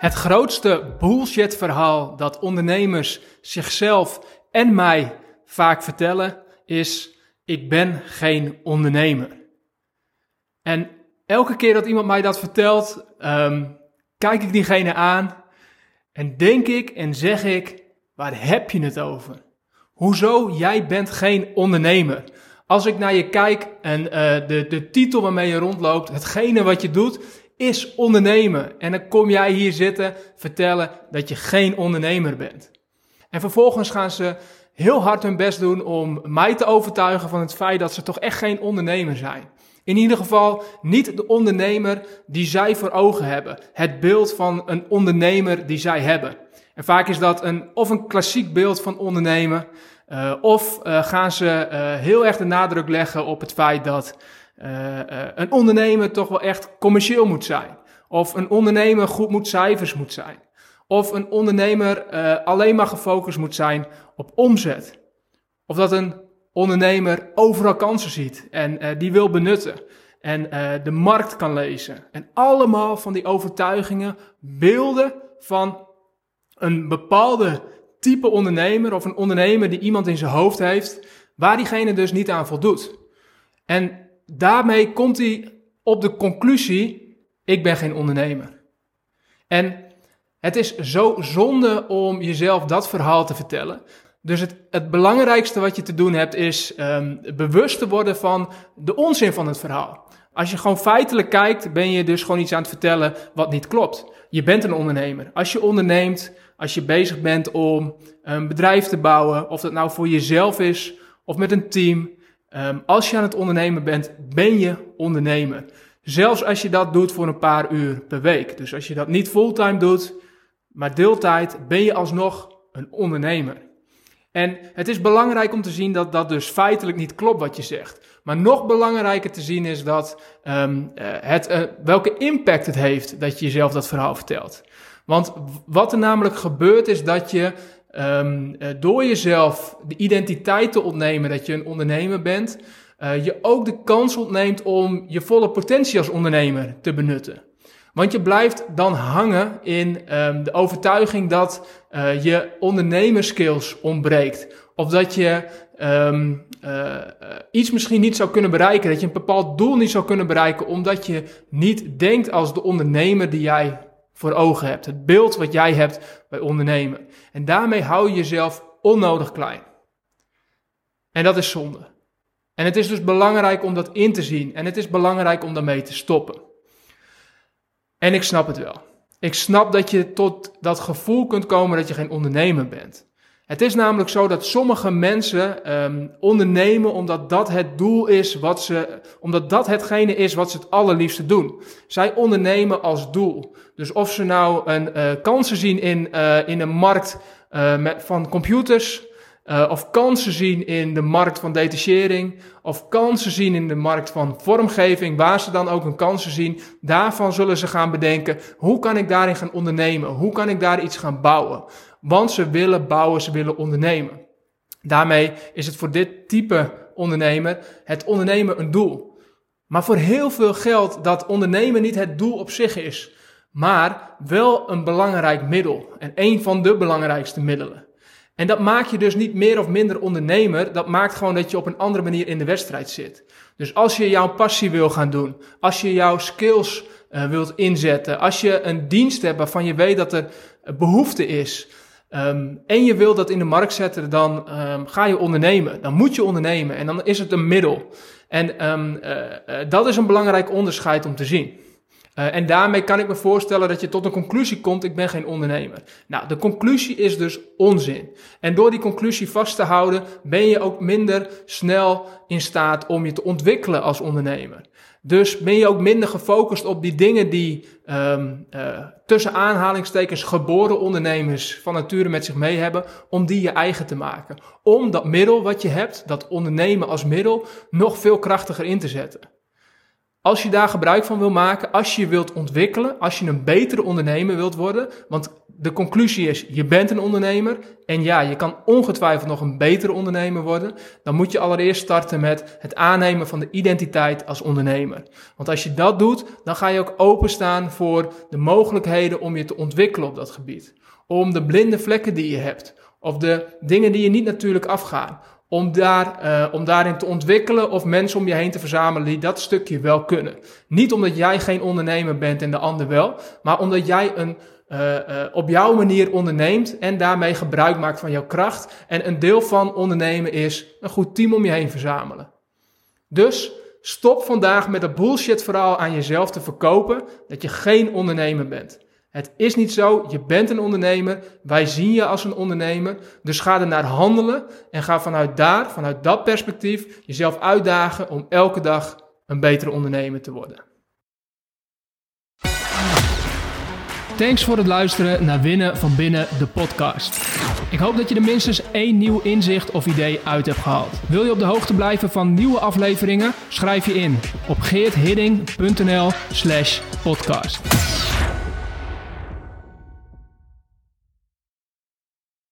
Het grootste bullshit verhaal dat ondernemers zichzelf en mij vaak vertellen is: ik ben geen ondernemer. En elke keer dat iemand mij dat vertelt, ehm, kijk ik diegene aan en denk ik en zeg ik: waar heb je het over? Hoezo jij bent geen ondernemer? Als ik naar je kijk en uh, de, de titel waarmee je rondloopt, hetgene wat je doet, is ondernemen. En dan kom jij hier zitten vertellen dat je geen ondernemer bent. En vervolgens gaan ze heel hard hun best doen om mij te overtuigen van het feit dat ze toch echt geen ondernemer zijn. In ieder geval niet de ondernemer die zij voor ogen hebben. Het beeld van een ondernemer die zij hebben. En vaak is dat een, of een klassiek beeld van ondernemen, uh, of uh, gaan ze uh, heel erg de nadruk leggen op het feit dat een ondernemer toch wel echt commercieel moet zijn. Of een ondernemer goed moet cijfers moet zijn. Of een ondernemer uh, alleen maar gefocust moet zijn op omzet. Of dat een ondernemer overal kansen ziet en die wil benutten. En de markt kan lezen. En allemaal van die overtuigingen, beelden van een bepaalde type ondernemer of een ondernemer die iemand in zijn hoofd heeft, waar diegene dus niet aan voldoet. En daarmee komt hij op de conclusie: ik ben geen ondernemer. En het is zo zonde om jezelf dat verhaal te vertellen. Dus het, het belangrijkste wat je te doen hebt is um, bewust te worden van de onzin van het verhaal. Als je gewoon feitelijk kijkt, ben je dus gewoon iets aan het vertellen wat niet klopt. Je bent een ondernemer. Als je onderneemt, als je bezig bent om een bedrijf te bouwen, of dat nou voor jezelf is of met een team, Um, als je aan het ondernemen bent, ben je ondernemer. Zelfs als je dat doet voor een paar uur per week. Dus als je dat niet fulltime doet, maar deeltijd, ben je alsnog een ondernemer. En het is belangrijk om te zien dat dat dus feitelijk niet klopt wat je zegt. Maar nog belangrijker te zien is dat um, het, uh, welke impact het heeft dat je jezelf dat verhaal vertelt. Want wat er namelijk gebeurt is dat je Um, uh, door jezelf de identiteit te ontnemen dat je een ondernemer bent, uh, je ook de kans ontneemt om je volle potentie als ondernemer te benutten. Want je blijft dan hangen in um, de overtuiging dat uh, je ondernemerskills ontbreekt. Of dat je um, iets misschien niet zou kunnen bereiken, dat je een bepaald doel niet zou kunnen bereiken, omdat je niet denkt als de ondernemer die jij voor ogen hebt. Het beeld wat jij hebt bij ondernemen. En daarmee hou je jezelf onnodig klein. En dat is zonde. En het is dus belangrijk om dat in te zien. En het is belangrijk om daarmee te stoppen. En ik snap het wel. Ik snap dat je tot dat gevoel kunt komen dat je geen ondernemer bent. Het is namelijk zo dat sommige mensen um, ondernemen omdat dat het doel is wat ze, omdat dat hetgene is wat ze het allerliefste doen. Zij ondernemen als doel. Dus of ze nou een uh, kansen zien in, uh, in een markt uh, met, van computers, of kansen zien in de markt van detachering, of kansen zien in de markt van vormgeving, waar ze dan ook een kansen zien, daarvan zullen ze gaan bedenken, hoe kan ik daarin gaan ondernemen? Hoe kan ik daar iets gaan bouwen? Want ze willen bouwen, ze willen ondernemen. Daarmee is het voor dit type ondernemer het ondernemen een doel. Maar voor heel veel geld dat ondernemen niet het doel op zich is, maar wel een belangrijk middel en een van de belangrijkste middelen. En dat maakt je dus niet meer of minder ondernemer, dat maakt gewoon dat je op een andere manier in de wedstrijd zit. Dus als je jouw passie wil gaan doen, als je jouw skills uh, wilt inzetten, als je een dienst hebt waarvan je weet dat er behoefte is, Um, en je wil dat in de markt zetten, dan um, ga je ondernemen. Dan moet je ondernemen en dan is het een middel. En um, uh, uh, dat is een belangrijk onderscheid om te zien. Uh, en daarmee kan ik me voorstellen dat je tot een conclusie komt: ik ben geen ondernemer. Nou, de conclusie is dus onzin. En door die conclusie vast te houden, ben je ook minder snel in staat om je te ontwikkelen als ondernemer. Dus ben je ook minder gefocust op die dingen die um, tussen aanhalingstekens geboren ondernemers van nature met zich mee hebben, om die je eigen te maken. Om dat middel wat je hebt, dat ondernemen als middel, nog veel krachtiger in te zetten. Als je daar gebruik van wil maken, als je je wilt ontwikkelen, als je een betere ondernemer wilt worden, want de conclusie is, je bent een ondernemer en ja, je kan ongetwijfeld nog een betere ondernemer worden, dan moet je allereerst starten met het aannemen van de identiteit als ondernemer. Want als je dat doet, dan ga je ook openstaan voor de mogelijkheden om je te ontwikkelen op dat gebied. Om de blinde vlekken die je hebt, of de dingen die je niet natuurlijk afgaan, om, daar, uh, om daarin te ontwikkelen of mensen om je heen te verzamelen die dat stukje wel kunnen. Niet omdat jij geen ondernemer bent en de ander wel, maar omdat jij een, uh, op jouw manier onderneemt en daarmee gebruik maakt van jouw kracht. En een deel van ondernemen is een goed team om je heen verzamelen. Dus stop vandaag met het bullshit verhaal aan jezelf te verkopen dat je geen ondernemer bent. Het is niet zo, je bent een ondernemer, wij zien je als een ondernemer, dus ga er naar handelen en ga vanuit daar, vanuit dat perspectief, jezelf uitdagen om elke dag een betere ondernemer te worden. Thanks voor het luisteren naar Winnen van Binnen, de podcast. Ik hoop dat je er minstens één nieuw inzicht of idee uit hebt gehaald. Wil je op de hoogte blijven van nieuwe afleveringen? Schrijf je in op geerthidding.nl slash podcast.